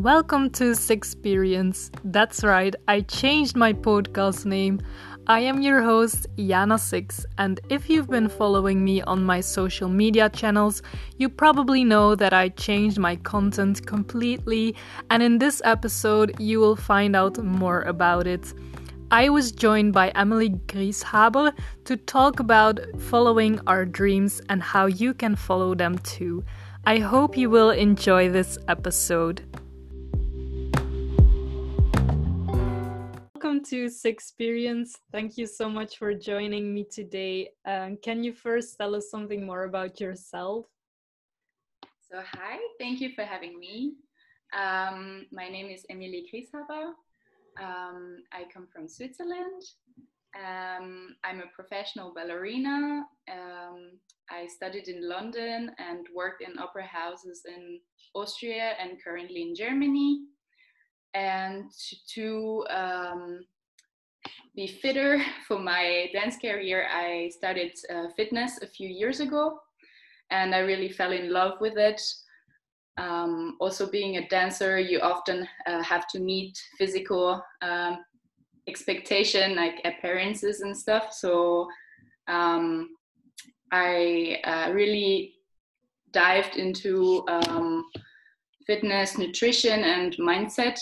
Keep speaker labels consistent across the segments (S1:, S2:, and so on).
S1: Welcome to Sixperience. That's right, I changed my podcast name. I am your host, Yana Six, and if you've been following me on my social media channels, you probably know that I changed my content completely, and in this episode, you will find out more about it. I was joined by Emily Grieshaber to talk about following our dreams and how you can follow them too. I hope you will enjoy this episode. Welcome to Sixperience. Thank you so much for joining me today. Um, can you first tell us something more about yourself?
S2: So, hi, thank you for having me. Um, my name is Emilie Grieshaber. Um, I come from Switzerland. Um, I'm a professional ballerina. Um, I studied in London and worked in opera houses in Austria and currently in Germany. And to um, be fitter for my dance career, I started uh, fitness a few years ago and I really fell in love with it. Um, also being a dancer you often uh, have to meet physical um, expectation like appearances and stuff. So um, i uh, really dived into um, fitness nutrition and mindset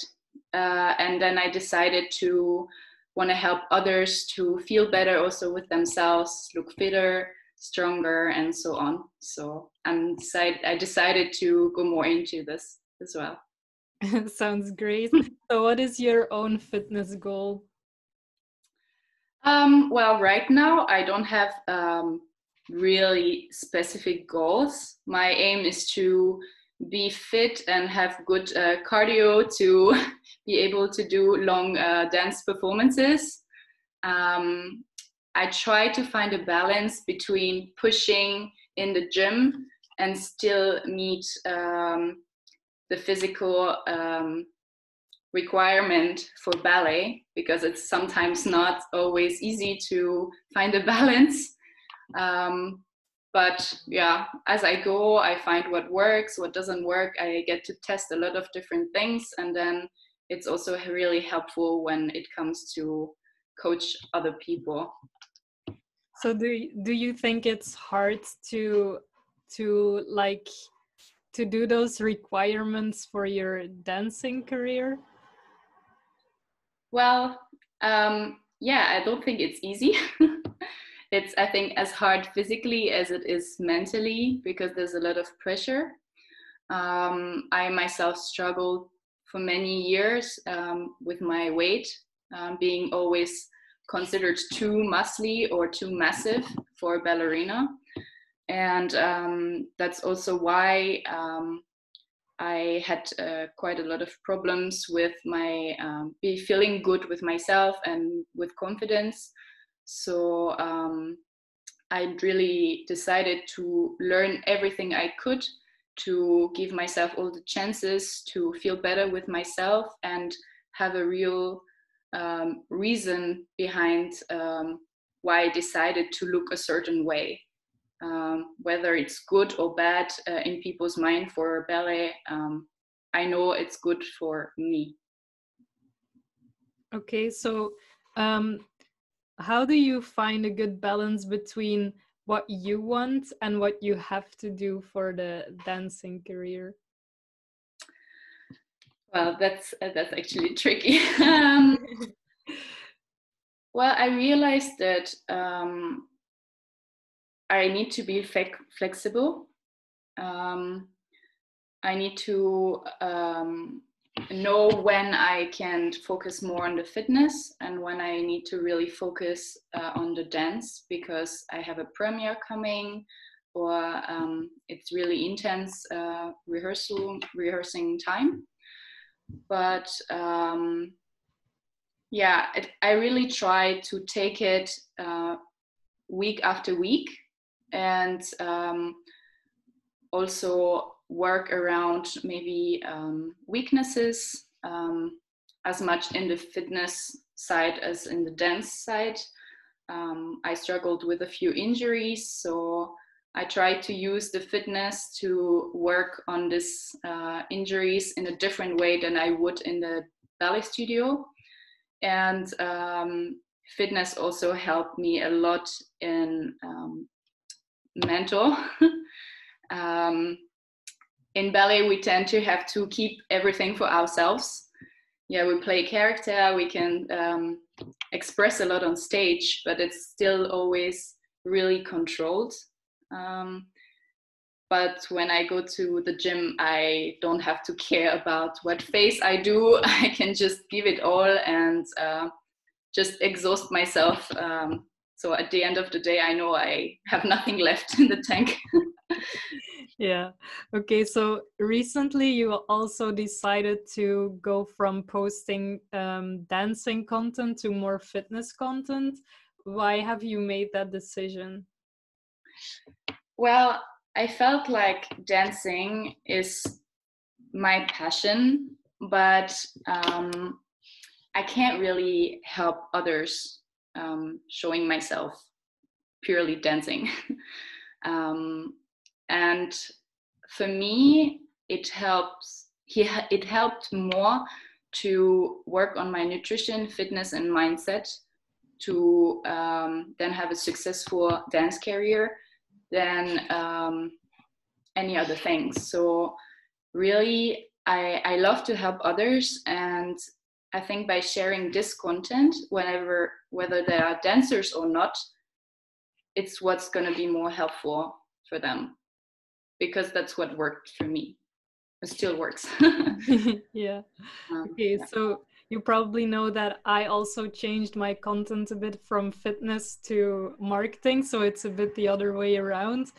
S2: uh, and then i decided to want to help others to feel better also with themselves look fitter stronger and so on. So i'm decide i decided to go more into this as well.
S1: Sounds great. So what is your own fitness goal?
S2: Um, well right now i don't have um, really specific goals. My aim is to be fit and have good uh, cardio to be able to do long uh, dance performances um, I try to find a balance between pushing in the gym and still meet um, the physical um, requirement for ballet because it's sometimes not always easy to find a balance. Um, but yeah, as I go, I find what works, what doesn't work. I get to test a lot of different things, and then it's also really helpful when it comes to coach other people
S1: so do do you think it's hard to to like to do those requirements for your dancing career?
S2: Well, um, yeah, I don't think it's easy. it's I think as hard physically as it is mentally because there's a lot of pressure. Um, I myself struggled for many years um, with my weight, um, being always considered too muscly or too massive for a ballerina. And um, that's also why um, I had uh, quite a lot of problems with my um, be feeling good with myself and with confidence. So um, I really decided to learn everything I could to give myself all the chances to feel better with myself and have a real um, reason behind um, why I decided to look a certain way. Um, whether it's good or bad uh, in people's mind for ballet, um, I know it's good for me.
S1: Okay, so um, how do you find a good balance between what you want and what you have to do for the dancing career?
S2: Well, that's uh, that's actually tricky. um, well, I realized that um, I need to be flexible. Um, I need to um, know when I can focus more on the fitness and when I need to really focus uh, on the dance because I have a premiere coming or um, it's really intense uh, rehearsal rehearsing time. But um, yeah, it, I really try to take it uh, week after week and um, also work around maybe um, weaknesses um, as much in the fitness side as in the dance side. Um, I struggled with a few injuries, so I tried to use the fitness to work on these uh, injuries in a different way than I would in the ballet studio. And um, fitness also helped me a lot in um, mental. in ballet, we tend to have to keep everything for ourselves. Yeah, we play character, we can um, express a lot on stage, but it's still always really controlled. Um, but when I go to the gym, I don't have to care about what face I do. I can just give it all and uh, just exhaust myself. Um, so at the end of the day, I know I have nothing left in the tank.
S1: yeah. Okay. So recently, you also decided to go from posting um, dancing content to more fitness content. Why have you made that decision?
S2: Well, I felt like dancing is my passion, but um, I can't really help others um, showing myself purely dancing. um, and for me, it helps. He, it helped more to work on my nutrition, fitness, and mindset to um, then have a successful dance career than um, any other things. So really, I, I love to help others, and I think by sharing this content, whenever whether they are dancers or not, it's what's going to be more helpful for them because that's what worked for me. It still works.
S1: yeah. Um, okay, yeah. so you probably know that I also changed my content a bit from fitness to marketing. So it's a bit the other way around.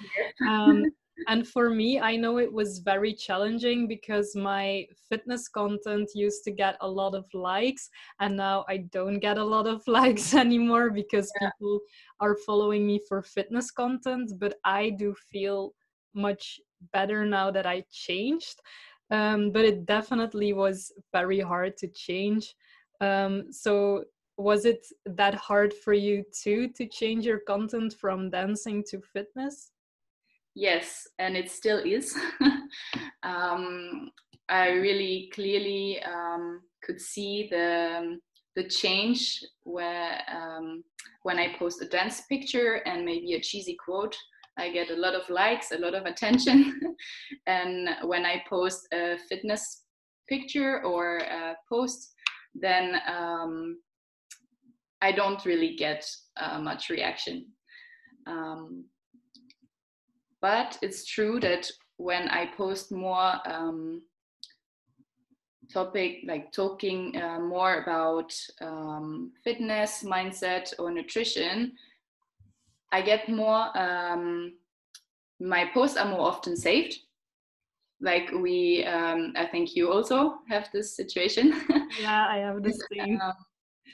S1: Um, and for me, I know it was very challenging because my fitness content used to get a lot of likes, and now I don't get a lot of likes anymore because yeah. people are following me for fitness content. But I do feel much better now that I changed um, but it definitely was very hard to change. Um, so was it that hard for you too to change your content from dancing to fitness?
S2: Yes, and it still is. um, I really clearly um, could see the the change where um, when I post a dance picture and maybe a cheesy quote I get a lot of likes, a lot of attention. and when I post a fitness picture or a post, then um, I don't really get uh, much reaction. Um, but it's true that when I post more um, topic like talking uh, more about um, fitness, mindset, or nutrition, I get more, um, my posts are more often saved. Like we, um, I think you also have this situation.
S1: Yeah, I have the same.
S2: um,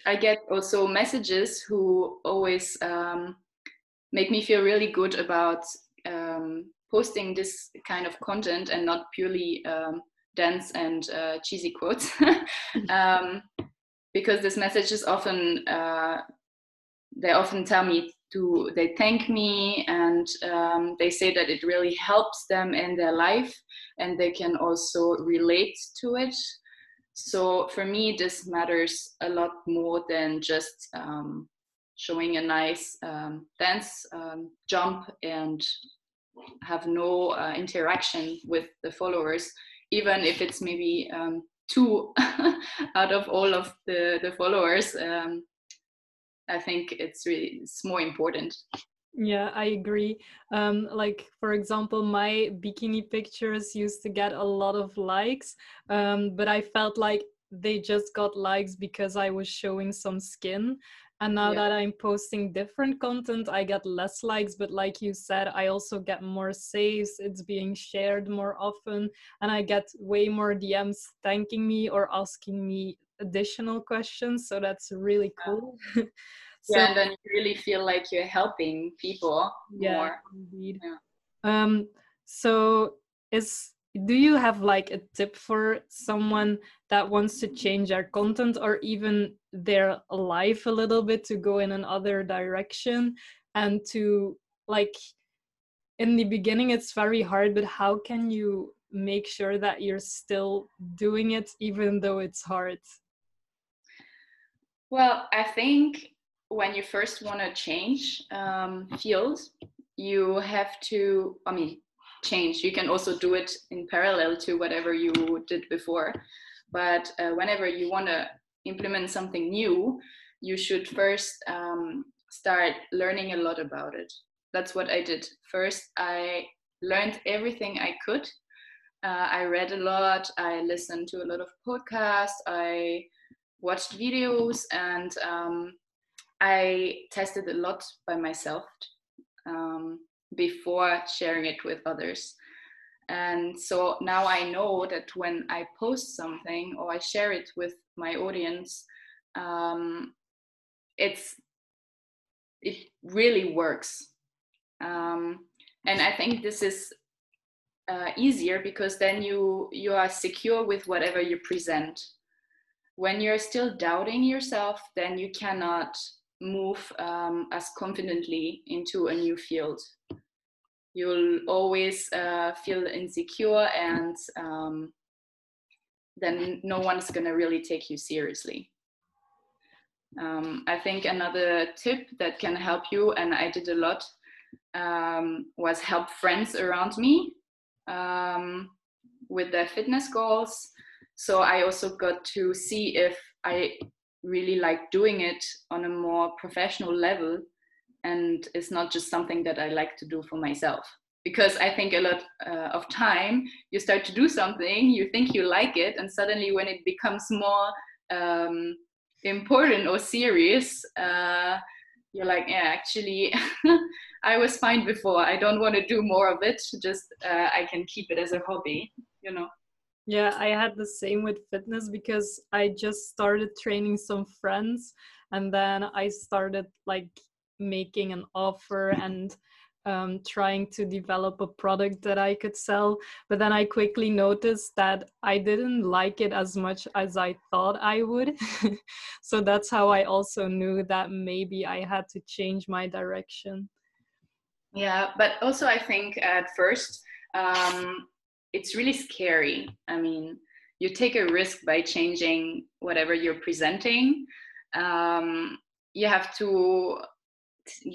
S2: I get also messages who always um, make me feel really good about um, posting this kind of content and not purely um, dance and uh, cheesy quotes. um, because this message is often, uh, they often tell me to they thank me and um, they say that it really helps them in their life and they can also relate to it. So for me this matters a lot more than just um, showing a nice um, dance um, jump and have no uh, interaction with the followers even if it's maybe um, two out of all of the, the followers um, I think it's really it's more important.
S1: Yeah, I agree. Um, like for example, my bikini pictures used to get a lot of likes, um, but I felt like they just got likes because I was showing some skin. And now yeah. that I'm posting different content, I get less likes. But like you said, I also get more saves. It's being shared more often, and I get way more DMs thanking me or asking me additional questions so that's really cool.
S2: Yeah. so, yeah and then you really feel like you're helping people yeah, more.
S1: indeed. Yeah. um so is do you have like a tip for someone that wants to change their content or even their life a little bit to go in another direction? And to like in the beginning it's very hard but how can you make sure that you're still doing it even though it's hard
S2: well i think when you first want to change um, fields you have to i mean change. You can also do it in parallel to whatever you did before. But uh, whenever you want to implement something new you should first um, start learning a lot about it. That's what i did. First i learned everything i could. Uh, i read a lot. I listened to a lot of podcasts. I watched videos and um, i tested a lot by myself um, before sharing it with others. And so now I know that when I post something or I share it with my audience, um, it's it really works. Um, and I think this is uh, easier because then you you are secure with whatever you present. When you're still doubting yourself, then you cannot move um, as confidently into a new field. You'll always uh, feel insecure, and um, then no one's going to really take you seriously. Um, I think another tip that can help you, and I did a lot, um, was help friends around me um, with their fitness goals. So I also got to see if I really like doing it on a more professional level and it's not just something that I like to do for myself. Because I think a lot uh, of time you start to do something, you think you like it, and suddenly when it becomes more um, important or serious, uh, you're like, yeah, actually, I was fine before. I don't want to do more of it. Just uh, I can keep it as a hobby, you know.
S1: Yeah, I had the same with fitness because I just started training some friends and then I started like making an offer and um, trying to develop a product that I could sell. But then I quickly noticed that I didn't like it as much as I thought I would. so that's how I also knew that maybe I had to change my direction.
S2: Yeah, but also I think at first, um, it's really scary. I mean, you take a risk by changing whatever you're presenting. Um, you have to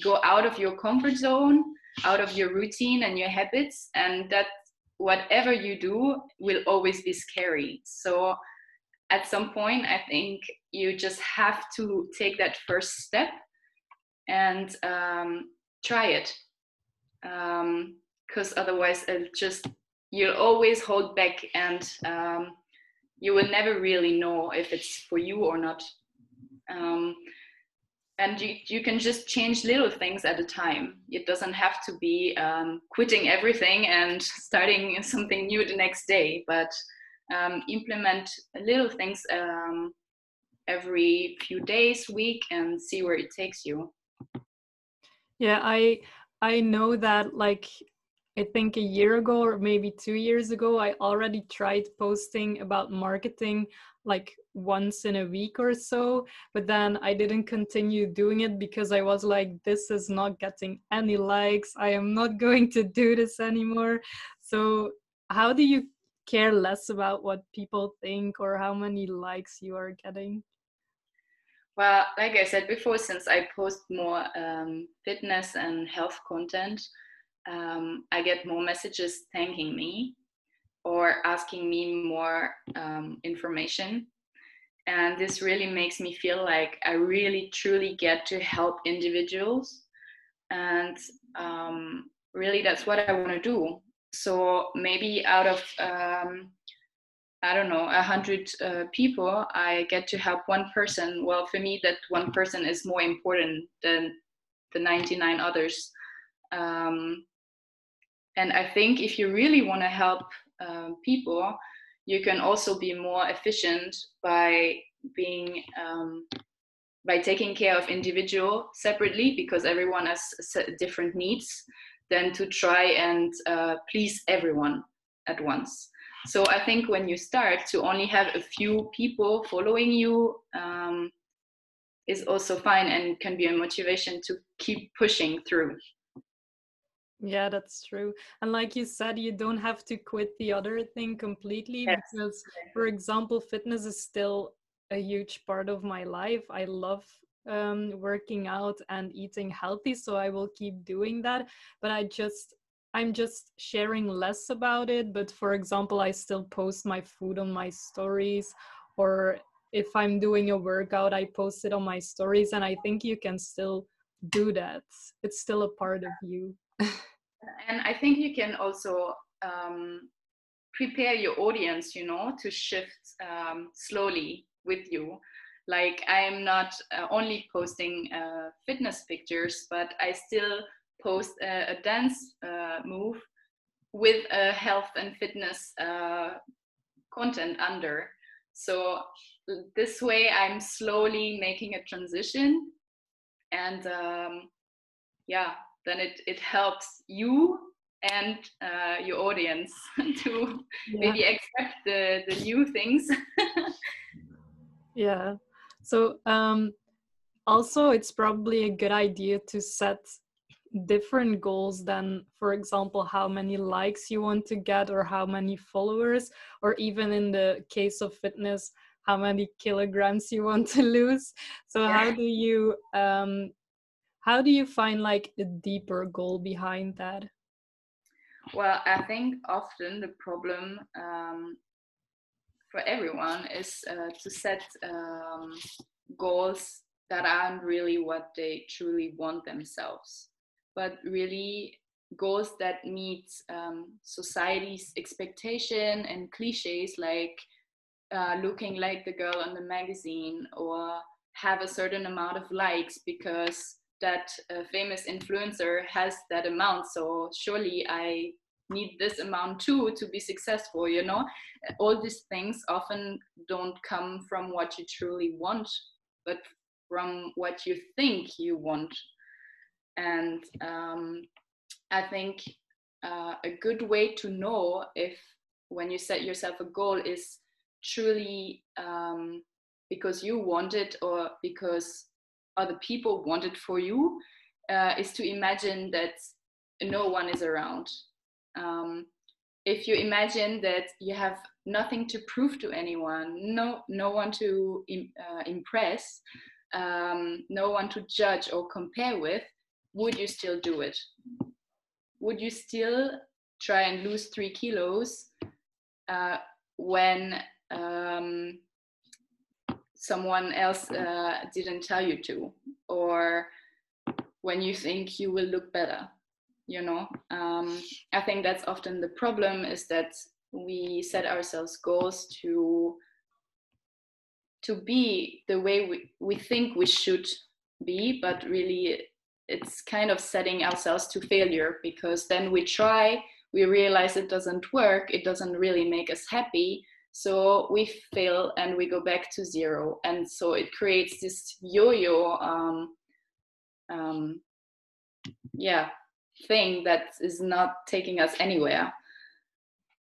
S2: go out of your comfort zone, out of your routine and your habits, and that whatever you do will always be scary. So at some point, I think you just have to take that first step and um, try it. Because um, otherwise, it'll just you'll always hold back and um, you will never really know if it's for you or not. Um, and you, you can just change little things at a time. It doesn't have to be um, quitting everything and starting something new the next day but um, implement little things um, every few days week and see where it takes you.
S1: Yeah i i know that like I think a year ago or maybe two years ago, I already tried posting about marketing like once in a week or so, but then I didn't continue doing it because I was like, this is not getting any likes. I am not going to do this anymore. So, how do you care less about what people think or how many likes you are getting?
S2: Well, like I said before, since I post more um, fitness and health content, um, I get more messages thanking me or asking me more um, information. And this really makes me feel like I really truly get to help individuals. And um, really, that's what I want to do. So maybe out of, um, I don't know, a hundred uh, people, I get to help one person. Well, for me, that one person is more important than the 99 others. Um, and I think if you really want to help um, people, you can also be more efficient by being um, by taking care of individual separately because everyone has different needs than to try and uh, please everyone at once. So i think when you start to only have a few people following you um, is also fine and can be a motivation to keep pushing through
S1: Yeah, that's true. And like you said, you don't have to quit the other thing completely
S2: Yes.
S1: because, for example, fitness is still a huge part of my life. I love um, working out and eating healthy, so I will keep doing that. But I just, I'm just sharing less about it. But for example, I still post my food on my stories, or if I'm doing a workout, I post it on my stories. And I think you can still do that. It's still a part of you.
S2: and I think you can also um, prepare your audience, you know, to shift um, slowly with you. Like I am not uh, only posting uh, fitness pictures, but I still post a, a dance uh, move with a health and fitness uh, content under. So this way, I'm slowly making a transition, and um, yeah, then it it helps you and uh, your audience to yeah. maybe accept the the new things
S1: yeah so um also it's probably a good idea to set different goals than for example how many likes you want to get or how many followers or even in the case of fitness how many kilograms you want to lose so yeah. how do you um how do you find like a deeper goal behind that?
S2: Well i think often the problem um, for everyone is uh, to set um, goals that aren't really what they truly want themselves but really goals that meet um, society's expectation and cliches like uh, looking like the girl on the magazine or have a certain amount of likes because that famous influencer has that amount so surely i need this amount too to be successful you know? All these things often don't come from what you truly want but from what you think you want. And um, i think uh, a good way to know if when you set yourself a goal is truly um, because you want it or because other people want it for you uh, is to imagine that no one is around. Um, if you imagine that you have nothing to prove to anyone, no, no one to Im- uh, impress, um, no one to judge or compare with, would you still do it? Would you still try and lose three kilos uh, when um, someone else uh, didn't tell you to or when you think you will look better you know? Um, i think that's often the problem is that we set ourselves goals to to be the way we, we think we should be but really it's kind of setting ourselves to failure because then we try we realize it doesn't work it doesn't really make us happy so we fail and we go back to zero. And so it creates this yo yo, um, um, yeah, thing that is not taking us anywhere.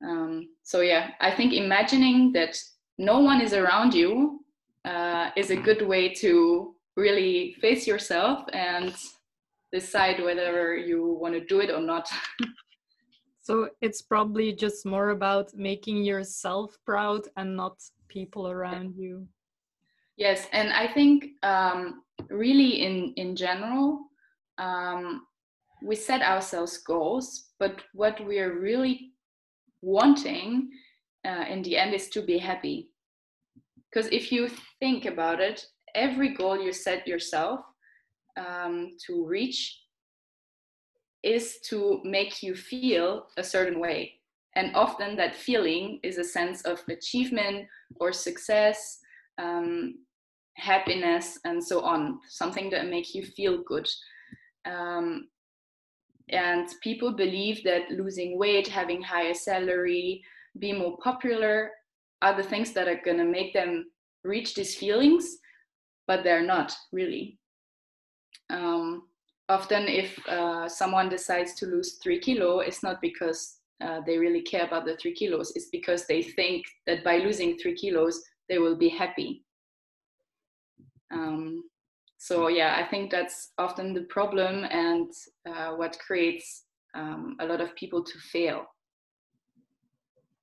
S2: Um, so, yeah, I think imagining that no one is around you uh, is a good way to really face yourself and decide whether you want to do it or not.
S1: So it's probably just more about making yourself proud and not people around you.
S2: Yes, and I think um, really in in general, um, we set ourselves goals, but what we are really wanting uh, in the end is to be happy. Because if you think about it, every goal you set yourself um, to reach is to make you feel a certain way. And often that feeling is a sense of achievement or success, um, happiness, and so on, something that make you feel good. Um, and people believe that losing weight, having higher salary, be more popular are the things that are going to make them reach these feelings, but they're not really. Um, often if uh, someone decides to lose three kilo, it's not because uh, they really care about the three kilos. It's because they think that by losing three kilos, they will be happy. Um, so yeah, I think that's often the problem and uh, what creates um, a lot of people to fail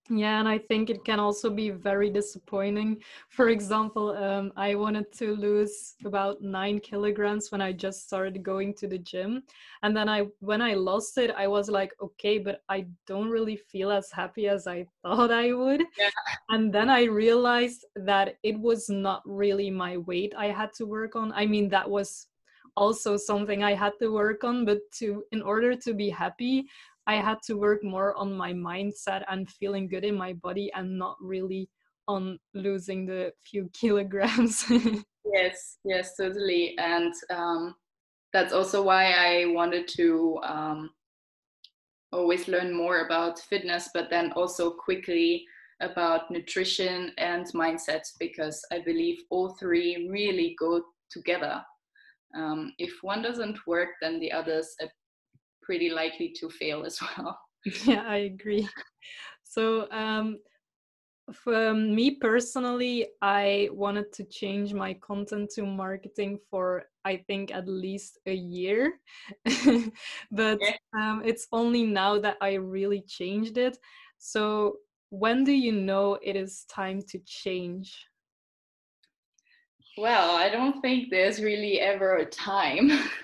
S1: yeah, and I think it can also be very disappointing. For example, um, I wanted to lose about nine kilograms when I just started going to the gym, and then I, when I lost it, I was like, okay, but I don't really feel as happy as I thought I would. Yeah. And then I realized that it was not really my weight I had to work on. I mean, that was also something I had to work on, but to in order to be happy, I had to work more on my mindset and feeling good in my body and not really on losing the few kilograms.
S2: yes, yes, totally. And um, that's also why I wanted to um, always learn more about fitness, but then also quickly about nutrition and mindset because I believe all three really go together. Um, if one doesn't work, then the others pretty likely to fail as well.
S1: Yeah, I agree. So, um, for me personally, I wanted to change my content to marketing for I think at least a year, but yeah. um, it's only now that I really changed it. So, when do you know it is time to change?
S2: Well, I don't think there's really ever a time.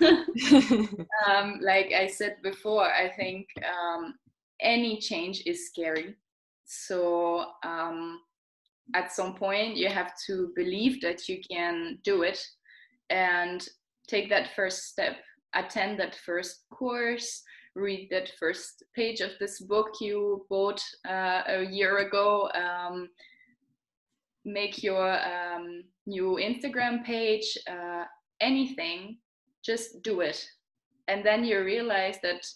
S2: um, like I said before, I think um, any change is scary. So um, at some point, you have to believe that you can do it and take that first step, attend that first course, read that first page of this book you bought uh, a year ago um, make your um, new Instagram page, uh, anything, just do it. And then you realize that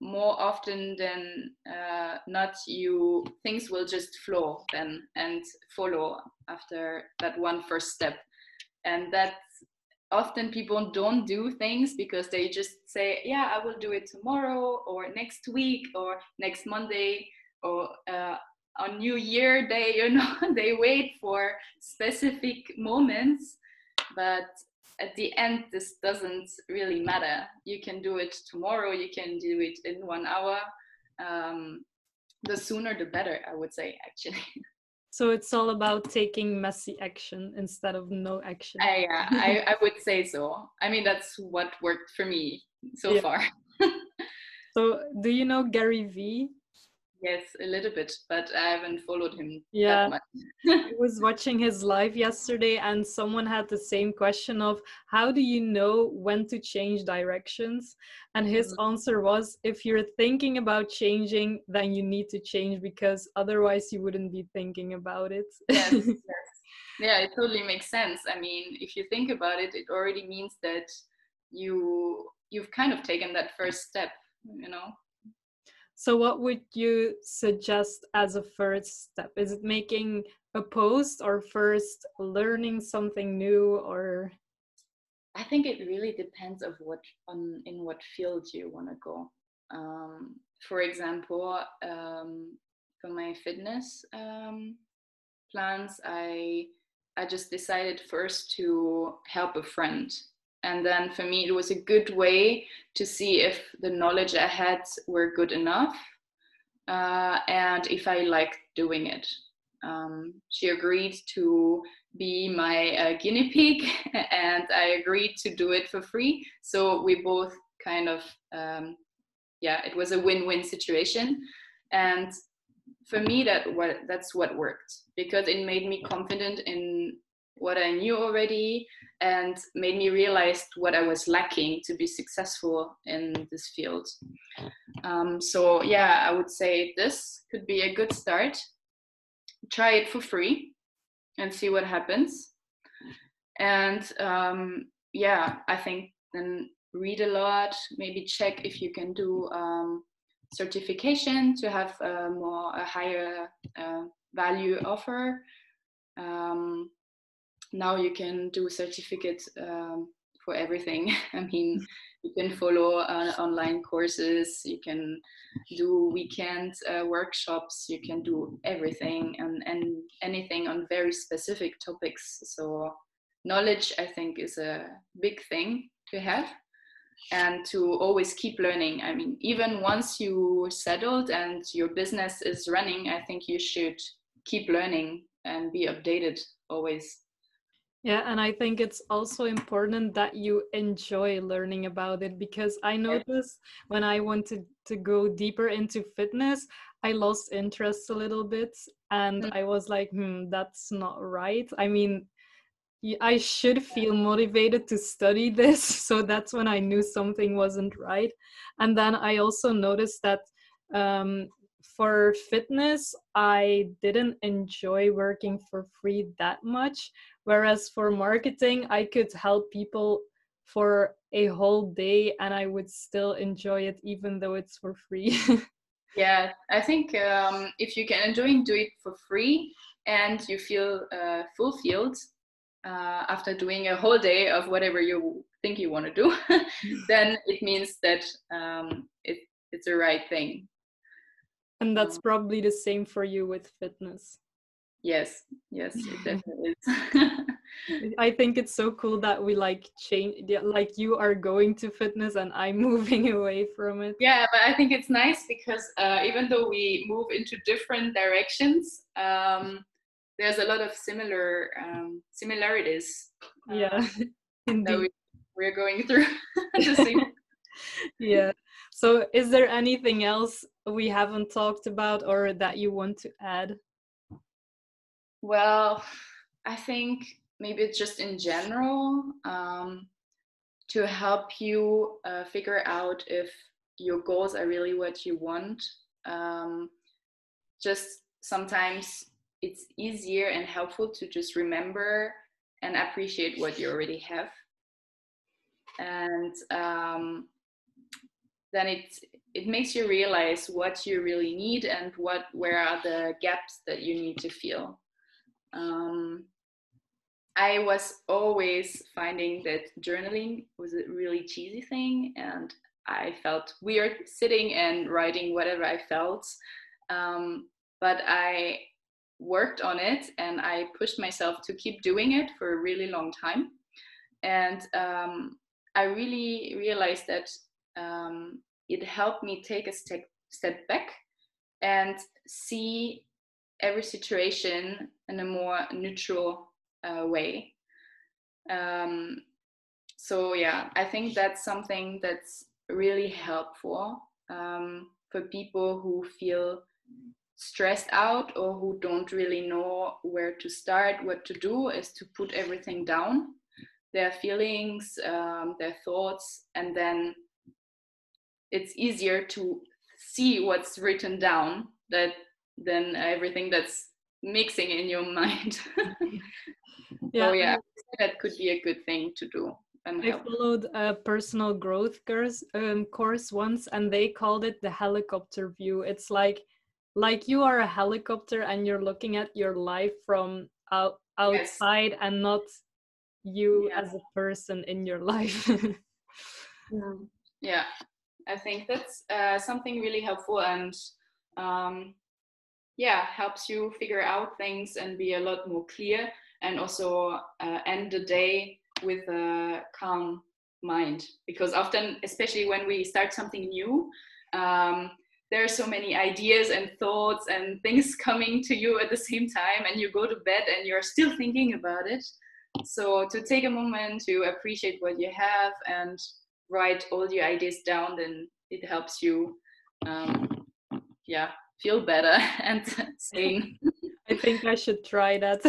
S2: more often than uh, not, you things will just flow then and follow after that one first step. And that often people don't do things because they just say, yeah, I will do it tomorrow or next week or next Monday or uh, on new year they you know they wait for specific moments but at the end this doesn't really matter. You can do it tomorrow you can do it in one hour. Um, the sooner the better i would say actually.
S1: So it's all about taking messy action instead of no action.
S2: I, uh, I, I would say so. I mean that's what worked for me so yeah. far.
S1: So do you know gary vee
S2: Yes, a little bit, but I haven't followed him.
S1: Yeah, I was watching his live yesterday, and someone had the same question of how do you know when to change directions? And his mm-hmm. answer was, if you're thinking about changing, then you need to change because otherwise you wouldn't be thinking about it.
S2: yes, yes. Yeah, it totally makes sense. I mean, if you think about it, it already means that you you've kind of taken that first step. You know.
S1: So, what would you suggest as a first step? Is it making a post or first learning something new or?
S2: I think it really depends of what on in what field you want to go. Um, for example, um, for my fitness um, plans, I I just decided first to help a friend and then for me, it was a good way to see if the knowledge I had were good enough uh, and if I liked doing it. Um, she agreed to be my uh, guinea pig and I agreed to do it for free. So we both kind of, um, yeah, it was a win win situation. And for me, that what that's what worked because it made me confident in what I knew already and made me realize what I was lacking to be successful in this field. Um, so yeah, I would say this could be a good start. Try it for free and see what happens. And um, yeah, I think then read a lot. Maybe check if you can do um, certification to have a more a higher uh, value offer. Um, now you can do certificates um, for everything. I mean, you can follow uh, online courses, you can do weekend uh, workshops, you can do everything and, and anything on very specific topics. So knowledge, I think, is a big thing to have. and to always keep learning. I mean, even once you settled and your business is running, I think you should keep learning and be updated always.
S1: Yeah, and I think it's also important that you enjoy learning about it because I noticed when I wanted to go deeper into fitness, I lost interest a little bit and mm-hmm. I was like, hmm, that's not right. I mean, I should feel motivated to study this. So that's when I knew something wasn't right. And then I also noticed that um, for fitness, I didn't enjoy working for free that much. Whereas for marketing, I could help people for a whole day and I would still enjoy it even though it's for free.
S2: yeah, I think um, if you can enjoy do it for free and you feel uh, fulfilled uh, after doing a whole day of whatever you think you want to do, then it means that um, it, it's the right thing.
S1: And that's probably the same for you with fitness.
S2: Yes, yes, it definitely is.
S1: I think it's so cool that we like change, like you are going to fitness and I'm moving away from it.
S2: Yeah, but I think it's nice because uh, even though we move into different directions, um, there's a lot of similar um, similarities.
S1: Yeah, uh,
S2: that we, we're going through the same.
S1: yeah. So, is there anything else we haven't talked about or that you want to add?
S2: Well, I think maybe it's just in general um, to help you uh, figure out if your goals are really what you want. Um, just sometimes it's easier and helpful to just remember and appreciate what you already have and um, then it it makes you realize what you really need and what where are the gaps that you need to fill um, i was always finding that journaling was a really cheesy thing and i felt weird sitting and writing whatever i felt um, but i worked on it and I pushed myself to keep doing it for a really long time. And um, I really realized that um, it helped me take a step, step back and see every situation in a more neutral uh, way. Um, so, yeah, I think that's something that's really helpful um, for people who feel stressed out or who don't really know where to start, what to do, is to put everything down, their feelings, um, their thoughts, and then it's easier to see what's written down that than everything that's mixing in your mind. yeah. So yeah, that could be a good thing to do.
S1: And I followed a personal growth course, um, course once, and they called it the helicopter view. It's like like you are a helicopter and you're looking at your life from out, outside yes. and not you yeah. as a person in your life
S2: yeah i think that's uh, something really helpful and um, yeah helps you figure out things and be a lot more clear and also uh, end the day with a calm mind. Because often especially when we start something new um, there are so many ideas and thoughts and things coming to you at the same time and you go to bed and you're still thinking about it. So to take a moment to appreciate what you have and write all your ideas down then it helps you um, yeah feel better and sane
S1: i think i should try that.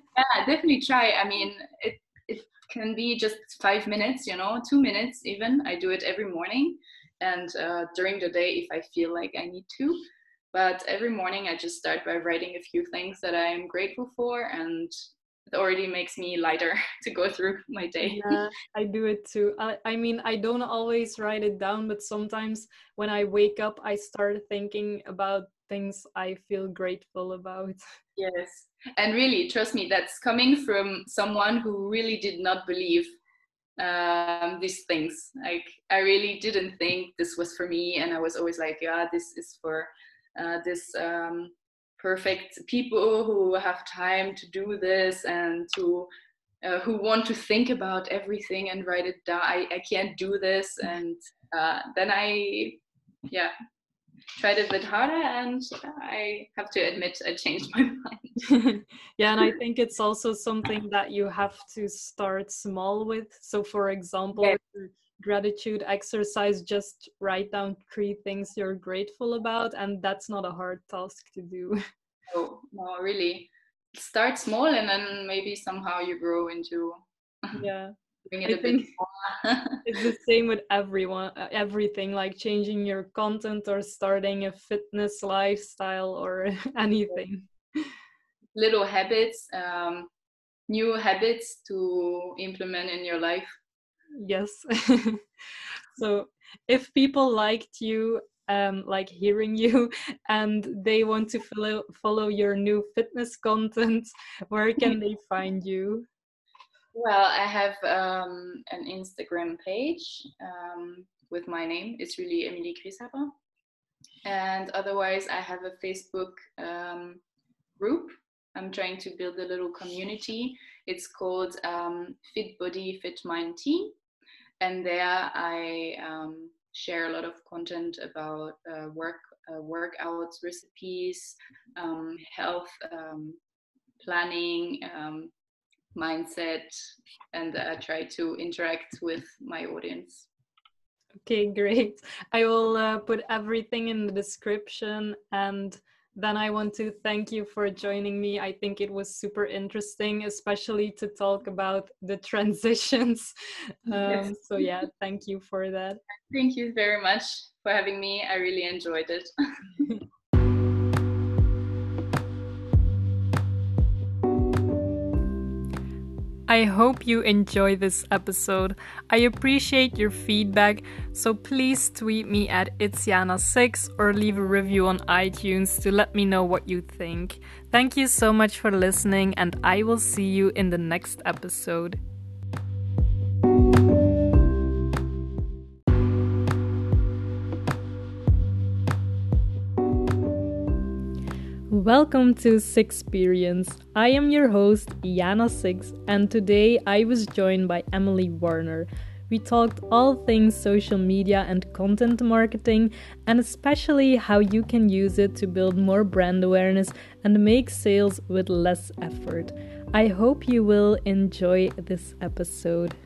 S2: Yeah definitely try. I mean it it can be just five minutes you know two minutes even. I do it every morning and uh, during the day if I feel like I need to. But every morning I just start by writing a few things that I am grateful for, and it already makes me lighter to go through my day.
S1: Yeah, I do it too. I, I mean, I don't always write it down, but sometimes when I wake up, I start thinking about things I feel grateful about.
S2: Yes. And really, trust me, that's coming from someone who really did not believe um, these things. Like I really didn't think this was for me, and I was always like, yeah, this is for uh, this um, perfect people who have time to do this and to uh, who want to think about everything and write it down. I, I can't do this. And uh, then I, yeah, tried it a bit harder and I have to admit I changed my mind.
S1: yeah, and I think it's also something that you have to start small with. So, for example, yeah. Gratitude exercise, just write down three things you're grateful about, and that's not a hard task to do.
S2: Oh, no, really. Start small and then maybe somehow you grow into
S1: yeah. I think it's the same with everyone uh, everything like changing your content or starting a fitness lifestyle or anything.
S2: Little habits um, new habits to implement in your life
S1: yes. So if people liked you um, like hearing you and they want to follow follow your new fitness content where can they find you?
S2: Well i have um, an instagram page um, with my name. It's really emilie Grieshaber. and otherwise i have a facebook um, group. I'm trying to build a little community. It's called um, fit body fit mind team and there i um, share a lot of content about uh, work uh, workouts, recipes, um, health um, planning, um, mindset, and I try to interact with my audience.
S1: Okay, great. I will uh, put everything in the description and then I want to thank you for joining me. I think it was super interesting, especially to talk about the transitions. Um, yes. So, yeah, thank you for that.
S2: Thank you very much for having me. I really enjoyed it.
S1: I hope you enjoy this episode. I appreciate your feedback, so please tweet me at itsyana6 or leave a review on iTunes to let me know what you think. Thank you so much for listening, and I will see you in the next episode. Welcome to Sixperience. I am your host, Yana Six, and today I was joined by Emily Warner. We talked all things social media and content marketing, and especially how you can use it to build more brand awareness and make sales with less effort. I hope you will enjoy this episode.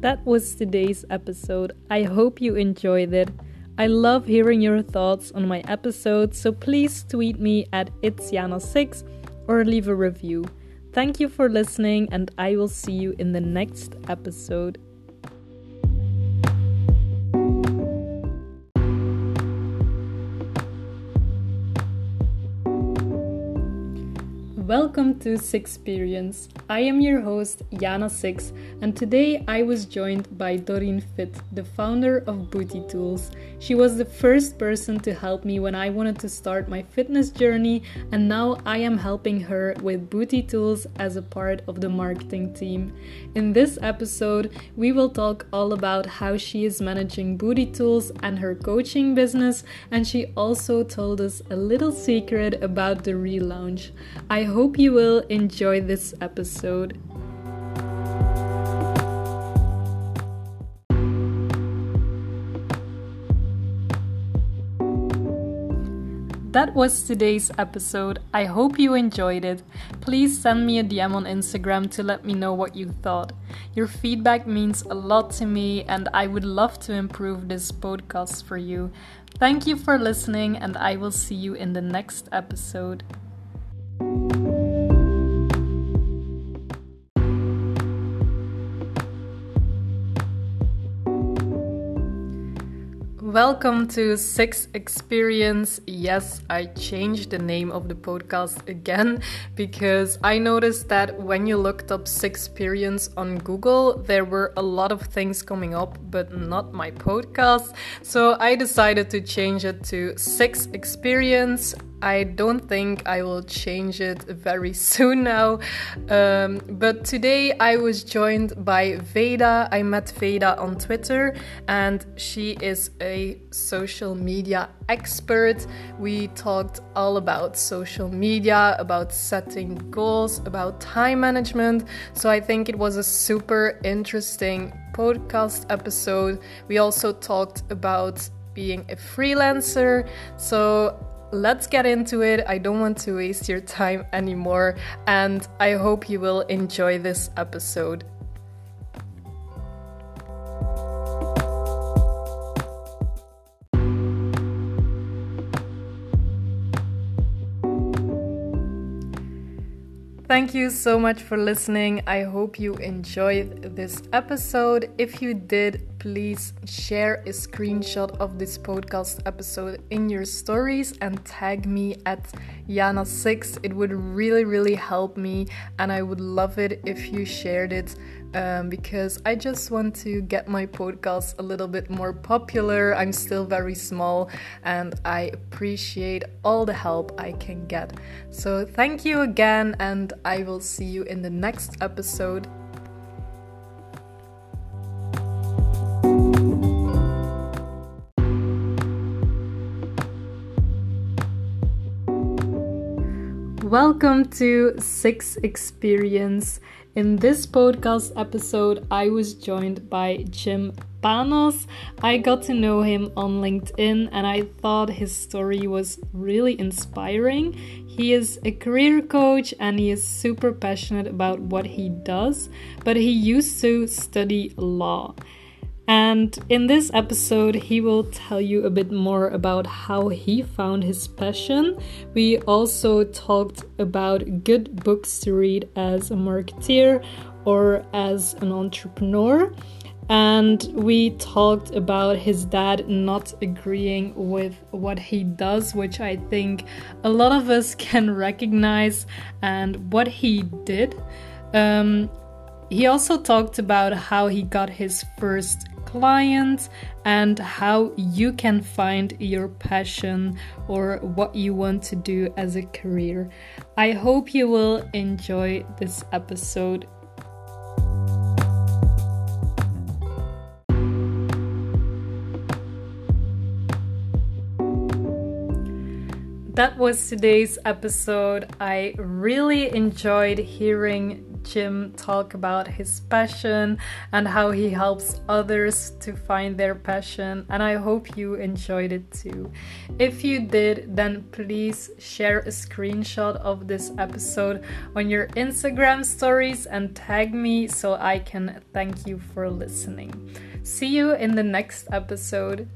S1: That was today's episode. I hope you enjoyed it. I love hearing your thoughts on my episodes, so please tweet me at itsyana6 or leave a review. Thank you for listening, and I will see you in the next episode. Welcome to Sixperience. I am your host, Yana Six, and today I was joined by Doreen Fit, the founder of Booty Tools. She was the first person to help me when I wanted to start my fitness journey, and now I am helping her with Booty Tools as a part of the marketing team. In this episode, we will talk all about how she is managing Booty Tools and her coaching business, and she also told us a little secret about the relaunch. I hope hope you will enjoy this episode. That was today's episode. I hope you enjoyed it. Please send me a DM on Instagram to let me know what you thought. Your feedback means a lot to me, and I would love to improve this podcast for you. Thank you for listening, and I will see you in the next episode. Welcome to Sixperience. Yes, I changed the name of the podcast again because I noticed that when you looked up Sixperience on Google, there were a lot of things coming up, but not my podcast. So I decided to change it to Sixperience I don't think I will change it very soon now. Um, but today I was joined by Veda. I met Veda on Twitter, and she is a social media expert. We talked all about social media, about setting goals, about time management. So I think it was a super interesting podcast episode. We also talked about being a freelancer. So let's get into it. I don't want to waste your time anymore, and I hope you will enjoy this episode. Thank you so much for listening. I hope you enjoyed this episode. If you did, please share a screenshot of this podcast episode in your stories and tag me at Yana6. It would really, really help me, and I would love it if you shared it um, because I just want to get my podcast a little bit more popular. I'm still very small and I appreciate all the help I can get. So, thank you again, and I will see you in the next episode. Welcome to Six Experience. In this podcast episode, I was joined by Jim Panos. I got to know him on LinkedIn and I thought his story was really inspiring. He is a career coach and he is super passionate about what he does, but he used to study law. And in this episode, he will tell you a bit more about how he found his passion. We also talked about good books to read as a marketeer or as an entrepreneur. And we talked about his dad not agreeing with what he does, which I think a lot of us can recognize, and what he did. Um, he also talked about how he got his first clients and how you can find your passion or what you want to do as a career. I hope you will enjoy this episode. That was today's episode. I really enjoyed hearing Jim talk about his passion and how he helps others to find their passion. And I hope you enjoyed it too. If you did, then please share a screenshot of this episode on your Instagram stories and tag me so I can thank you for listening. See you in the next episode.